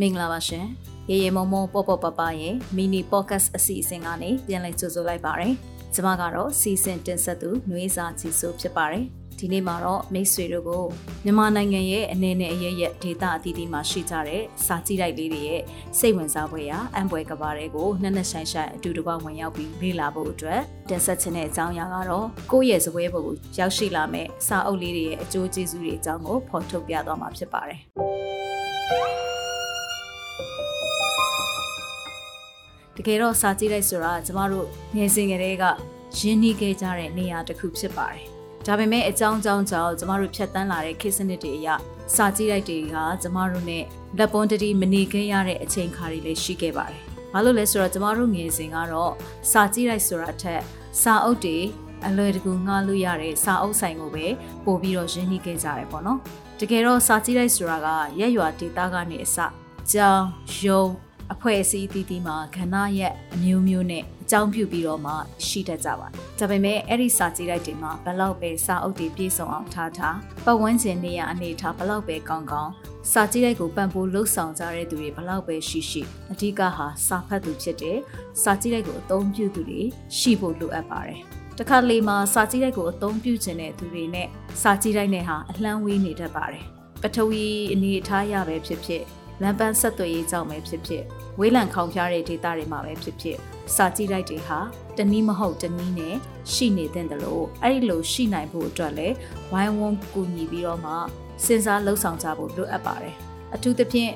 မင်္ဂလာပါရှင်ရေရေမုံမုံပေါ့ပေါ့ပပရဲ့မီနီပေါ့ကတ်အစီအစဉ်ကနေပြန်လည်ကြိုဆိုလိုက်ပါရယ်ကျမကတော့စီစဉ်တင်ဆက်သူနှွေးစာချီဆိုဖြစ်ပါတယ်ဒီနေ့မှာတော့မိတ်ဆွေတို့ကိုမြန်မာနိုင်ငံရဲ့အနေနဲ့အရရက်ဒေတာအသီးသီးမှာရှိကြတဲ့စာကြည့်လိုက်လေးတွေရဲ့စိတ်ဝင်စားဖွယ်ရာအံပွဲကဘာတွေကိုနှစ်နှစ်ဆိုင်ဆိုင်အတူတကွဝင်ရောက်ပြီးလေ့လာဖို့အတွက်တင်ဆက်ခြင်းတဲ့အကြောင်းအရာကတော့ကိုယ့်ရဲ့ဇပွဲပေါ်ကိုရောက်ရှိလာမဲ့စာအုပ်လေးတွေရဲ့အကျိုးကျေးဇူးတွေအကြောင်းကိုဖော်ထုတ်ပြသွားမှာဖြစ်ပါတယ် တကယ်တော့စာကြည့်လိုက်ဆိုတာကျမတို့ငယ်စဉ်ကတည်းကရင်းနှီးခဲ့ကြတဲ့နေရာတစ်ခုဖြစ်ပါတယ်။ဒါပေမဲ့အကြောင်းကြောင်းကြောင့်ကျမတို့ဖြတ်တန်းလာတဲ့ခေတ်စနစ်တွေအရစာကြည့်လိုက်တွေကကျမတို့နဲ့လက်ပွန်တတိမနေခဲ့ရတဲ့အချိန်ခါတွေလည်းရှိခဲ့ပါတယ်။ဘာလို့လဲဆိုတော့ကျမတို့ငယ်စဉ်ကတော့စာကြည့်လိုက်ဆိုတာထက်စာအုပ်တွေအလွယ်တကူငှားလို့ရတဲ့စာအုပ်ဆိုင်ကိုပဲပို့ပြီးတော့ရင်းနှီးခဲ့ကြတယ်ပေါ့နော်။တကယ်တော့စာကြည့်လိုက်ဆိုတာကရက်ရွာဒေတာကနေအစကြောင်ရုံ အဖွဲ့အစည်းအသီးသီးမှာခဏရက်အမျိုးမျိုးနဲ့အကြောင်းပြုပြီးတော့မှရှိတတ်ကြပါတယ်။ဒါပေမဲ့အဲ့ဒီစာကြည့်လိုက်တွေမှာဘလောက်ပဲစာအုပ်တွေပြည့်စုံအောင်ထားထားပတ်ဝန်းကျင်နေရအနေထားဘလောက်ပဲကောင်းကောင်းစာကြည့်လိုက်ကိုပံ့ပိုးလှုပ်ဆောင်ကြတဲ့သူတွေဘလောက်ပဲရှိရှိအဓိကဟာစာဖတ်သူဖြစ်တဲ့စာကြည့်လိုက်ကိုအသုံးပြုသူတွေရှိဖို့လိုအပ်ပါတယ်။တခါလေမှာစာကြည့်လိုက်ကိုအသုံးပြုခြင်းတဲ့သူတွေနဲ့စာကြည့်လိုက်နဲ့ဟာအလှမ်းဝေးနေတတ်ပါတယ်။ပထဝီအနေအထားရပဲဖြစ်ဖြစ်လမ်းပန်းဆက်သွယ်ရေးကြောင့်ပဲဖြစ်ဖြစ် ဝေးလံခေါင်ဖျားတဲ့ဒေသတွေမှာပဲဖြစ်ဖြစ်စာကြည့်လိုက်တွေဟာတနည်းမဟုတ်တနည်းနဲ့ရှိနေတဲ့တယ်လို့အဲ့ဒီလိုရှိနိုင်ဖို့အတွက်လည်းဝိုင်းဝန်းကူညီပြီးတော့မှစဉ်းစားလှုပ်ဆောင်ကြဖို့လိုအပ်ပါတယ်အထူးသဖြင့်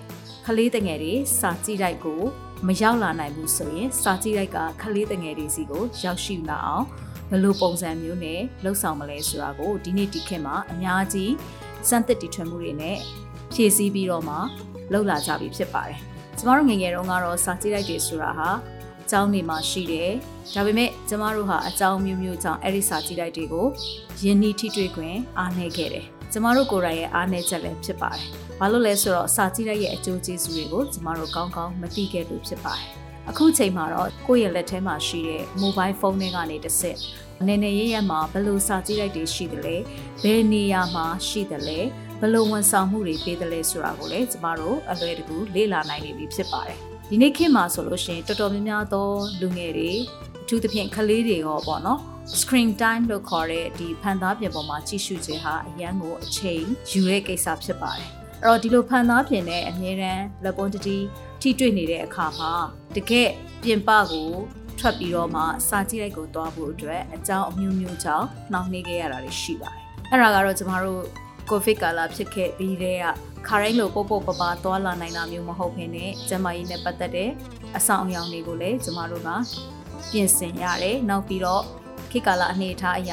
ကလေးတငယ်တွေစာကြည့်လိုက်ကိုမရောက်လာနိုင်ဘူးဆိုရင်စာကြည့်လိုက်ကကလေးတငယ်တွေစီကိုရောက်ရှိလာအောင်ဘယ်လိုပုံစံမျိုးနဲ့လှုပ်ဆောင်မလဲဆိုတာကိုဒီနေ့ဒီခေတ်မှာအများကြီးစမ်းသစ်တီထွင်မှုတွေနဲ့ဖြည့်ဆည်းပြီးတော့မှလှုပ်လာကြပြီဖြစ်ပါတယ်။ ကျမတို့ငငယ်တုန်းကတော့စာကြည့်လိုက်တယ်ဆိုတာဟာအကြောင်းနေမှာရှိတယ်။ဒါပေမဲ့ကျမတို့ဟာအကြောင်းမျိုးမျိုးကြောင့်အဲ့ဒီစာကြည့်လိုက်တွေကိုယဉ်နီးထိတွေ့ခွင့်အားနည်းခဲ့တယ်။ကျမတို့ကိုယ်တိုင်ရဲ့အားနည်းချက်လည်းဖြစ်ပါတယ်။ဘာလို့လဲဆိုတော့စာကြည့်လိုက်ရဲ့အကျိုးကျေးဇူးတွေကိုကျမတို့ကောင်းကောင်းမသိခဲ့လို့ဖြစ်ပါတယ်။အခုချိန်မှာတော့ကိုယ့်ရဲ့လက်ထဲမှာရှိတဲ့ mobile phone တွေကနေတစ်ဆက်အနေနဲ့ရရမှာဘယ်လိုစာကြည့်လိုက်တွေရှိတယ်လဲဘယ်နေရာမှာရှိတယ်လဲ ဘယ်လိုဝန်ဆောင်မှုတွေပေးတယ်လဲဆိုတာကိုလည်းကျမတို့အလွယ်တကူလေ့လာနိုင်နေပြီဖြစ်ပါတယ်ဒီနေ့ခေတ်မှာဆိုလို့ရှိရင်တော်တော်များများသောလူငယ်တွေအထူးသဖြင့်ကလေးတွေရောပေါ့နော် screen time လို့ခေါ်တဲ့ဒီဖန်သားပြင်ပေါ်မှာကြည့်ရှုခြင်းဟာအရန်ကိုအချိန်ယူတဲ့ကိစ္စဖြစ်ပါတယ်အဲ့တော့ဒီလိုဖန်သားပြင်နဲ့အမြဲတမ်းလက်ပွန်တတိထိတွေ့နေတဲ့အခါမှာတကယ်ပြင်ပကိုထွက်ပြီးတော့မှစာကြည့်လိုက်ကိုတွားဖို့အတွက်အကြောင်းအမျိုးမျိုးကြောင့်နှောင့်နှေးခဲ့ရတာတွေရှိပါတယ်အဲ့ဒါကတော့ကျမတို့ ကိုဗစ်ကာလဖြစ်ခဲ့ပြီးတဲ့ကခါတိုင်းလိုပုတ်ပုတ်ပပသွားလာနိုင်တာမျိုးမဟုတ်ဘဲနဲ့ကျမကြီးနဲ့ပတ်သက်တဲ့အဆောင်အယောင်တွေကိုလည်းကျမတို့ကပြင်ဆင်ရတယ်။နောက်ပြီးတော့ခေတ်ကာလအနေအထားအရ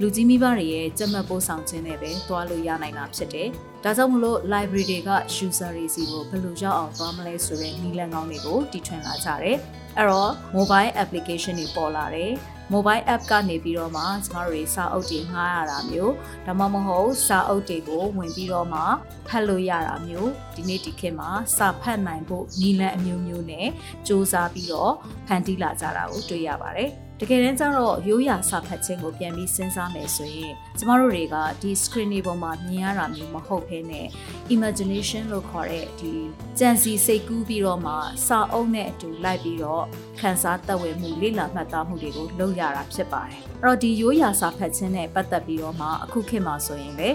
လူကြီးမိဘတွေရဲ့ကြက်မှတ်ပို့ဆောင်ခြင်းနဲ့ပဲသွားလို့ရနိုင်တာဖြစ်တယ်။ဒါကြောင့်မလို့ library တွေက user တွေစီကိုဘယ်လိုရောက်အောင်သွားမလဲဆိုတဲ့နည်းလမ်းကောင်းတွေကိုတီထွင်လာကြတယ်။အဲ့တော့ mobile application တွေပေါ်လာတယ်။ mobile app ကနေပြီးတော့မှကျမတို့တွေစာအုပ်တွေငှားရတာမျိုးဒါမှမဟုတ်စာအုပ်တွေကိုဝင်ပြီးတော့မှဖတ်လို့ရတာမျိုးဒီနေ့ဒီခေတ်မှာစာဖတ်နိုင်ဖို့နည်းလမ်းအမျိုးမျိုးနဲ့စူးစမ်းပြီးတော့ဖန်တီးလာကြတာကိုတွေ့ရပါတယ်။ တကယ်တမ်းကျတော့ရိုးရာစာဖတ်ခြင်းကိုပြန်ပြီးစဉ်းစားမယ်ဆိုရင်ကျမတို့တွေကဒီ screen တွေပေါ်မှာမြင်ရတာမျိုးမဟုတ်ဘဲနဲ့ imagination လို့ခေါ်တဲ့ဒီကြံစီစိတ်ကူးပြီးတော့မှစာအုပ်နဲ့အတူလိုက်ပြီးတော့ခန်းစားသက်ဝင်မှုလေ့လာမှတ်သားမှုတွေကိုလုပ်ရတာဖြစ်ပါတယ်။အဲ့တော့ဒီရိုးရာစာဖတ်ခြင်းနဲ့ပတ်သက်ပြီးတော့မှအခုခေတ်မှာဆိုရင်လေ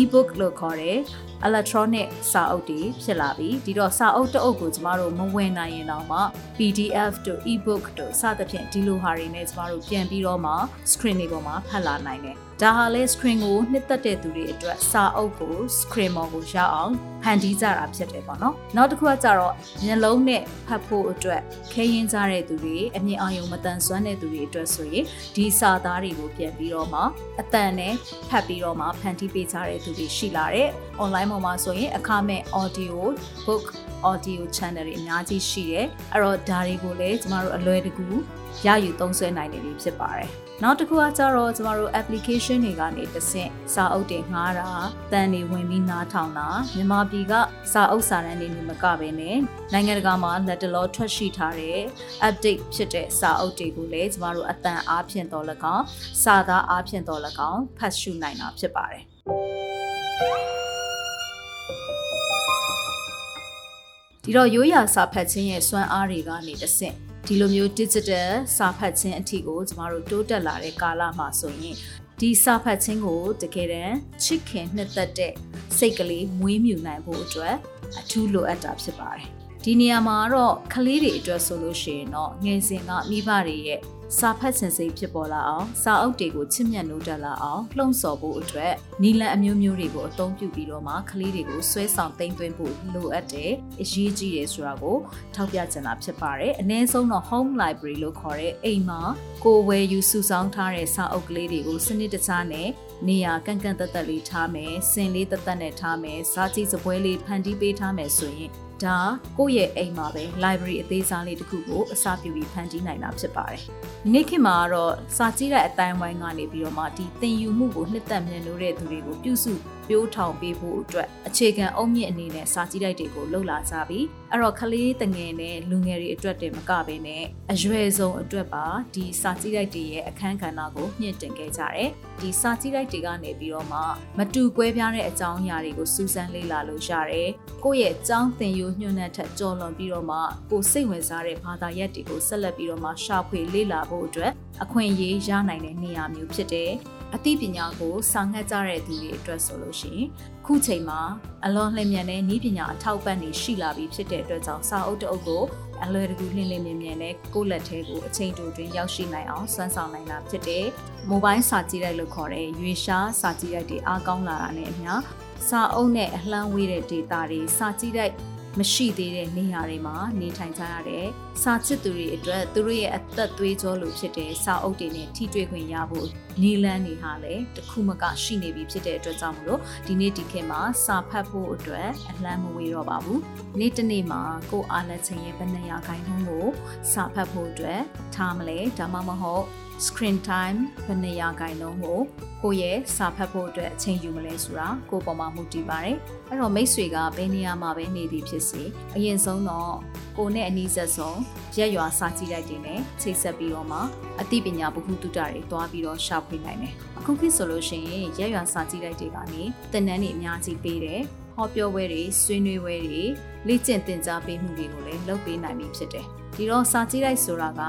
e-book လို့ခေါ်တဲ့ electronic စာအုပ်တွေဖြစ်လာပြီဒီတော့စာအုပ်တအုပ်ကိုကျမတို့မဝင်နိုင်ရင်တော့မှ PDF တို့ e-book တို့စသဖြင့်ဒီလိုဟာတွေနဲ့ကျမတို့ပြန်ပြီးတော့မှ screen တွေပေါ်မှာဖတ်လာနိုင်တယ်ဒါဟာလဲ screen ကိုနှစ်သက်တဲ့သူတွေအတွက်စာအုပ်ကို screen ပေါ်ကိုရောက်အောင်ဖန်တီးကြတာဖြစ်တယ်ပေါ့နော်နောက်တစ်ခုကကြတော့မျက်လုံးနဲ့ဖတ်ဖို့အတွက်ခဲရင်ကြတဲ့သူတွေအမြင်အာရုံမတန်ဆွမ်းတဲ့သူတွေအတွက်ဆိုရင်ဒီစာသားတွေကိုပြန်ပြီးတော့မှအတန်နဲ့ဖတ်ပြီးတော့မှဖန်တီးပေးကြတဲ့သူတွေရှိလာတဲ့ online ပေါ်မှာဆိုရင်အခမဲ့ audio book audio channel တွေအများကြီးရှိတယ်အဲ့တော့ဒါတွေကိုလည်းကျမတို့အလွယ်တကူရယူသုံးစွဲနိုင်နေပြီဖြစ်ပါတယ်နောက်တစ်ခုကကြတော့ကျမတို့ application တွေကနေတဆင့်စာအုပ်တွေငှားတာတန်တွေဝင်ပြီးနားထောင်တာမြန်မာပြည်ကစာအုပ်စာတမ်းတွေမကဘဲနဲ့နိုင်ငံတကာမှာလက်တလောထွက်ရှိထားတဲ့ update ဖြစ်တဲ့စာအုပ်တွေကိုလည်းကျမတို့အတန်အားဖြင့်တော်၎င်းစာသားအားဖြင့်တော်၎င်းဖတ်ရှုနိုင်တာဖြစ်ပါတယ် ဒီတော့ရိုးရာစာဖတ်ခြင်းရဲ့စွမ်းအားတွေကနေတဆင့်ဒီလိုမျိုး digital စာဖတ်ခြင်းအထီကိုကျမတို့တိုးတက်လာတဲ့ကာလမှာဆိုရင်ဒီစာဖတ်ခြင်းကိုတကယ်တမ်းချစ်ခင်နှစ်သက်တဲ့စိတ်ကလေးမွေးမြူနိုင်ဖို့အတွက်အထူးလိုအပ်တာဖြစ်ပါတယ်ဒီနေရာမှာတော့ကလေးတွေအတွက်ဆိုလို့ရှိရင်တော့ငယ်စဉ်ကမိဘတွေရဲ့ စာဖတ်စင်စိတ်ဖြစ်ပေါ်လာအောင်စာအုပ်တွေကိုချစ်မြတ်နိုးတက်လာအောင်လှုံ့ဆော်ဖို့အတွက်နီလန်အမျိုးမျိုးတွေကိုအသုံးပြုပြီးတော့မှကလေးတွေကိုဆွဲဆောင်သိမ်းသွင်းဖို့လိုအပ်တယ်အရေးကြီးတယ်ဆိုတာကိုထောက်ပြချင်တာဖြစ်ပါတယ်အနည်းဆုံးတော့ home library လို့ခေါ်တဲ့အိမ်မှာကိုဝယ်ယူစုဆောင်းထားတဲ့စာအုပ်ကလေးတွေကိုစနစ်တကျနဲ့နေရာကန့်ကန့်သက်သက်လေးထားမယ်စင်လေးသက်သက်နဲ့ထားမယ်စားကြည့်စပွဲလေးဖန်တီးပေးထားမယ်ဆိုရင် ဒါကိုယ့်ရဲ့အိမ်မှာပဲ library အသေးစားလေးတစ်ခုကိုအစားပြုပြီးဖန်တီးနိုင်တာဖြစ်ပါတယ်။နေ့ခေတ်မှာကတော့စာကြည့်တဲ့အတိုင်းဝိုင်းကနေပြီးတော့မှဒီသင်ယူမှုကိုနှစ်သက်မြင်လို့တဲ့သူတွေကိုပြုစု ပြိုးထောင်ပေးဖို့အတွက်အခြေခံအုံမြင့်အနေနဲ့စာကြည့်တိုက်တွေကိုလှုပ်လာကြပြီအဲ့တော့ကလေးတငယ်နဲ့လူငယ်တွေအတွက်တည်းမကဘဲနဲ့အရွယ်ဆုံးအတွက်ပါဒီစာကြည့်တိုက်တွေရဲ့အခန်းကဏ္ဍကိုမြင့်တင်ခဲ့ကြတယ်ဒီစာကြည့်တိုက်တွေကနေပြီးတော့မှမတူကွဲပြားတဲ့အကြောင်းအရာတွေကိုစူးစမ်းလေ့လာလို့ရတယ်ကိုယ့်ရဲ့အကြောင်းသင်ယူညွှန်တဲ့ထက်ကြော်လွန်ပြီးတော့မှကိုစိတ်ဝင်စားတဲ့ဘာသာရပ်တွေကိုဆက်လက်ပြီးတော့မှရှာဖွေလေ့လာဖို့အတွက်အခွင့်အရေးရနိုင်တဲ့နေရာမျိုးဖြစ်တယ် အသိပညာကိုစာငတ်ကြတဲ့သူတွေအတွက်ဆိုလို့ရှိရင်ခုချိန်မှာအလွန်လျင်မြန်တဲ့ဤပညာအထောက်ပံ့နေရှိလာပြီဖြစ်တဲ့အတွက်ကြောင့်စာအုပ်တအုပ်ကိုအလွယ်တကူလျင်လျင်မြန်မြန်နဲ့ကိုယ့်လက်ထဲကိုအချိန်တိုတွင်ရောက်ရှိနိုင်အောင်စွမ်းဆောင်နိုင်တာဖြစ်တဲ့မိုဘိုင်းစာကြည့်လိုက်လို့ခေါ်တဲ့ရွေရှားစာကြည့်လိုက်တွေအားကောင်းလာတာနဲ့အမျှစာအုပ်နဲ့အလှမ်းဝေးတဲ့ data တွေစာကြည့်လိုက် မရှိသေးတဲ့နေရာတွေမှာနေထိုင်ကြရတဲ့စာချစ်သူတွေအတွက်သူတို့ရဲ့အသက်သွေးကြောလိုဖြစ်တဲ့စာအုပ်တွေနဲ့ထိတွေ့ခွင့်ရဖို့နီလန်းတွေဟာလည်းတခုမကရှိနေပြီဖြစ်တဲ့အတွက်ကြောင့်မလို့ဒီနေ့ဒီခေတ်မှာစာဖတ်ဖို့အတွက်အလန့်မဝေးတော့ပါဘူး။နေ့တစ်နေ့မှာကိုအားလက်ချင်းရဲ့ဘယ်နှရာခိုင်နှုန်းကိုစာဖတ်ဖို့အတွက်ထားမလဲဒါမှမဟုတ် screen time ဘယ်နှရာခိုင်နှုန်းကိုကိုယ့်ရဲ့စာဖတ်ဖို့အတွက်အချိန်ယူမလဲဆိုတာကိုပေါ်မှာမူတည်ပါတယ်။အဲ့တော့မိတ်ဆွေကဘယ်နေရာမှာပဲနေသည်ဖြစ်စေအရင်ဆုံးတော့ကိုနဲ့အနီးစပ်ဆုံးရက်ရွာစာကြည့်လိုက်တင်နဲ့ချိတ်ဆက်ပြီးတော့မှအသိပညာဗဟုသုတတွေတွားပြီးတော့ရှာဖွေနိုင်တယ်။အခုခေတ်ဆိုလို့ရှိရင်ရက်ရွာစာကြည့်လိုက်တွေကနေသင်တန်းတွေအများကြီးပေးတယ်။ဟောပြောပွဲတွေဆွေးနွေးပွဲတွေလေ့ကျင့်သင်ကြားပေးမှုတွေကိုလည်းလုပ်ပေးနိုင်ပြီဖြစ်တယ်။ ဒီတော့စာကြည့်လိုက်ဆိုတာက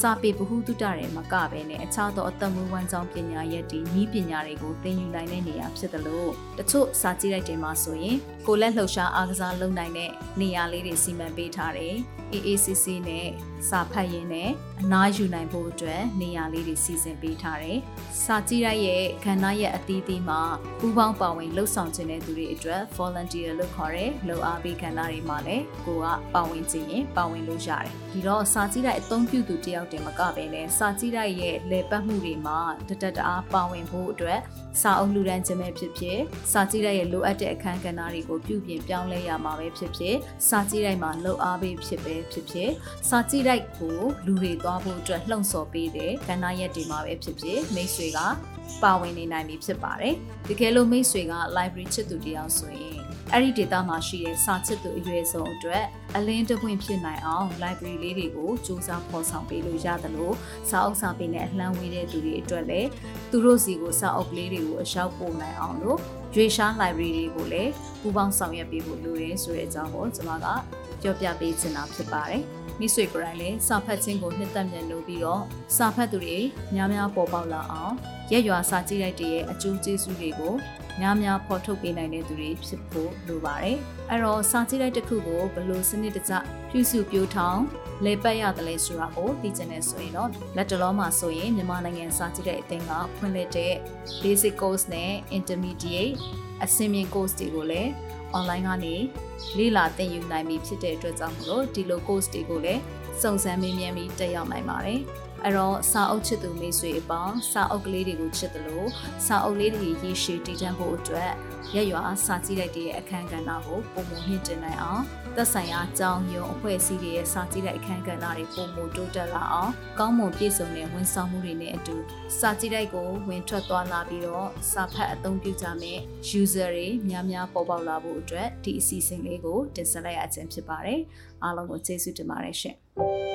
စာပေဗဟုသုတတွေမကဘဲနဲ့အခြားသောအသက်မွေးဝမ်းကြောင်းပညာရပ်တွေဤပညာတွေကိုသင်ယူနိုင်တဲ့နေရာဖြစ်တယ်လို့တချို့စာကြည့်လိုက်တွေမှာဆိုရင်ကိုလက်လှုပ်ရှားအားကစားလုပ်နိုင်တဲ့နေရာလေးတွေစီမံပေးထားတယ် AACC နဲ့စာဖတ်ရင်းနဲ့အနားယူနိုင်ဖို့အတွက်နေရာလေးတွေစီစဉ်ပေးထားတယ်။စာကြည့်ရိုက်ရဲ့ခန္ဓာရဲ့အသီးသီးမှာပူးပေါင်းပါဝင်လှုပ်ဆောင်ခြင်းတဲ့သူတွေအတွက် volunteer လို့ခေါ်တဲ့လှုပ်အားပေးခန္ဓာတွေမှာလည်းကိုကပါဝင်ခြင်းရင်ပါဝင်လို့ရတယ်။ဒီတော့စာကြည့်ရိုက်အသုံးပြုသူတယောက်တည်းမကဘဲနဲ့စာကြည့်ရိုက်ရဲ့လေပတ်မှုတွေမှာတတတအားပါဝင်ဖို့အတွက်စာအုပ်လူဒန်းခြင်းပဲဖြစ်ဖြစ်စာကြည့်ရိုက်ရဲ့လိုအပ်တဲ့အခန်းကဏ္ဍတွေကိုပြုပြင်ပြောင်းလဲရမှာပဲဖြစ်ဖြစ်စာကြည့်ရိုက်မှာလှုပ်အားပေးဖြစ်ပဲဖြစ်ဖြစ်စာကြည့်လိုက်ကိုလူတွေသွားဖို့အတွက်လှုံ့ဆော်ပေးတဲ့ကဏ္ဍရက်တွေမှာပဲဖြစ်ဖြစ်မိတ်ဆွေကပါဝင်နေနိုင်ပြီဖြစ်ပါတယ်။တကယ်လို့မိတ်ဆွေက library ချစ်သူတယောက်ဆိုရင် အဲ့ဒီ data မှာရှိတဲ့စာချစ်သူအရွယ်ဆုံးအတွက်အလင်းတပွင့်ဖြစ်နိုင်အောင် library လေးတွေကိုစူးစမ်းဖော်ဆောင်ပေးလို့ရတယ်လို့စာအုပ်စာပေနဲ့အလှမ်းဝေးတဲ့သူတွေအတွက်လည်းသူတို့စီကိုစာအုပ်လေးတွေကိုအရောက်ပို့နိုင်အောင်လို့ရွေရှား library တွေကိုလည်းပူးပေါင်းဆောင်ရွက်ပေးဖို့လိုတယ်ဆိုတဲ့အကြောင်းကိုကျွန်မကပြောပြပေးချင်တာဖြစ်ပါတယ်။မိတ်ဆွေကိုယ်တိုင်လည်းစာဖတ်ခြင်းကိုနှစ်သက်မြတ်လို့ပြီးတော့စာဖတ်သူတွေများများပေါ်ပေါက်လာအောင်ရက်ရွာစာကြည့်လိုက်တဲ့ရဲ့အကျိုးကျေးဇူးတွေကို များများဖော်ထုတ်ပေးနိုင်တဲ့သူတွေဖြစ်ဖို့လိုပါတယ်။အဲ့တော့စာကြည့်လိုက်တစ်ခုကိုဘယ်လိုစနစ်တကျပြုစုပြိုးထောင်လေပတ်ရတယ်လဲဆိုတာကိုသိချင်တယ်ဆိုရင်တော့လက်တလုံးမှာဆိုရင်မြန်မာနိုင်ငံစာကြည့်တဲ့အသင်းကဖွင့်လှစ်တဲ့ basic course နဲ့ intermediate အဆင့်မြင့် course တွေကိုလည်း online ကနေလေ့လာသင်ယူနိုင်ပြီဖြစ်တဲ့အတွက်ကြောင့်မလို့ဒီလို course တွေကိုလည်းစုံစမ်းမေးမြန်းပြီးတက်ရောက်နိုင်ပါတယ်။ အဲ့တော့စာအုပ်ချစ်သူမိတ်ဆွေအပေါင်းစာအုပ်ကလေးတွေကိုချစ်တယ်လို့စာအုပ်လေးတွေရေရှည်တည်တံ့ဖို့အတွက်ရက်ရွာစာကြည့်လိုက်တဲ့အခန်းကဏ္ဍကိုပုံမမြင့်တင်နိုင်အောင်သက်ဆိုင်ရာအကြောင်းရုံအဖွဲ့အစည်းတွေရဲ့စာကြည့်တဲ့အခန်းကဏ္ဍတွေပုံမတိုးတက်လာအောင်ကောင်းမွန်ပြည့်စုံတဲ့ဝန်ဆောင်မှုတွေနဲ့အတူစာကြည့်လိုက်ကိုဝင်ထွက်သွားလာပြီးတော့စာဖတ်အသုံးပြုကြမယ့် user တွေများများပေါ်ပေါက်လာဖို့အတွက်ဒီအစီအစဉ်လေးကိုတင်ဆက်လိုက်ရခြင်းဖြစ်ပါတယ်အားလုံးကိုကျေးဇူးတင်ပါတယ်ရှင်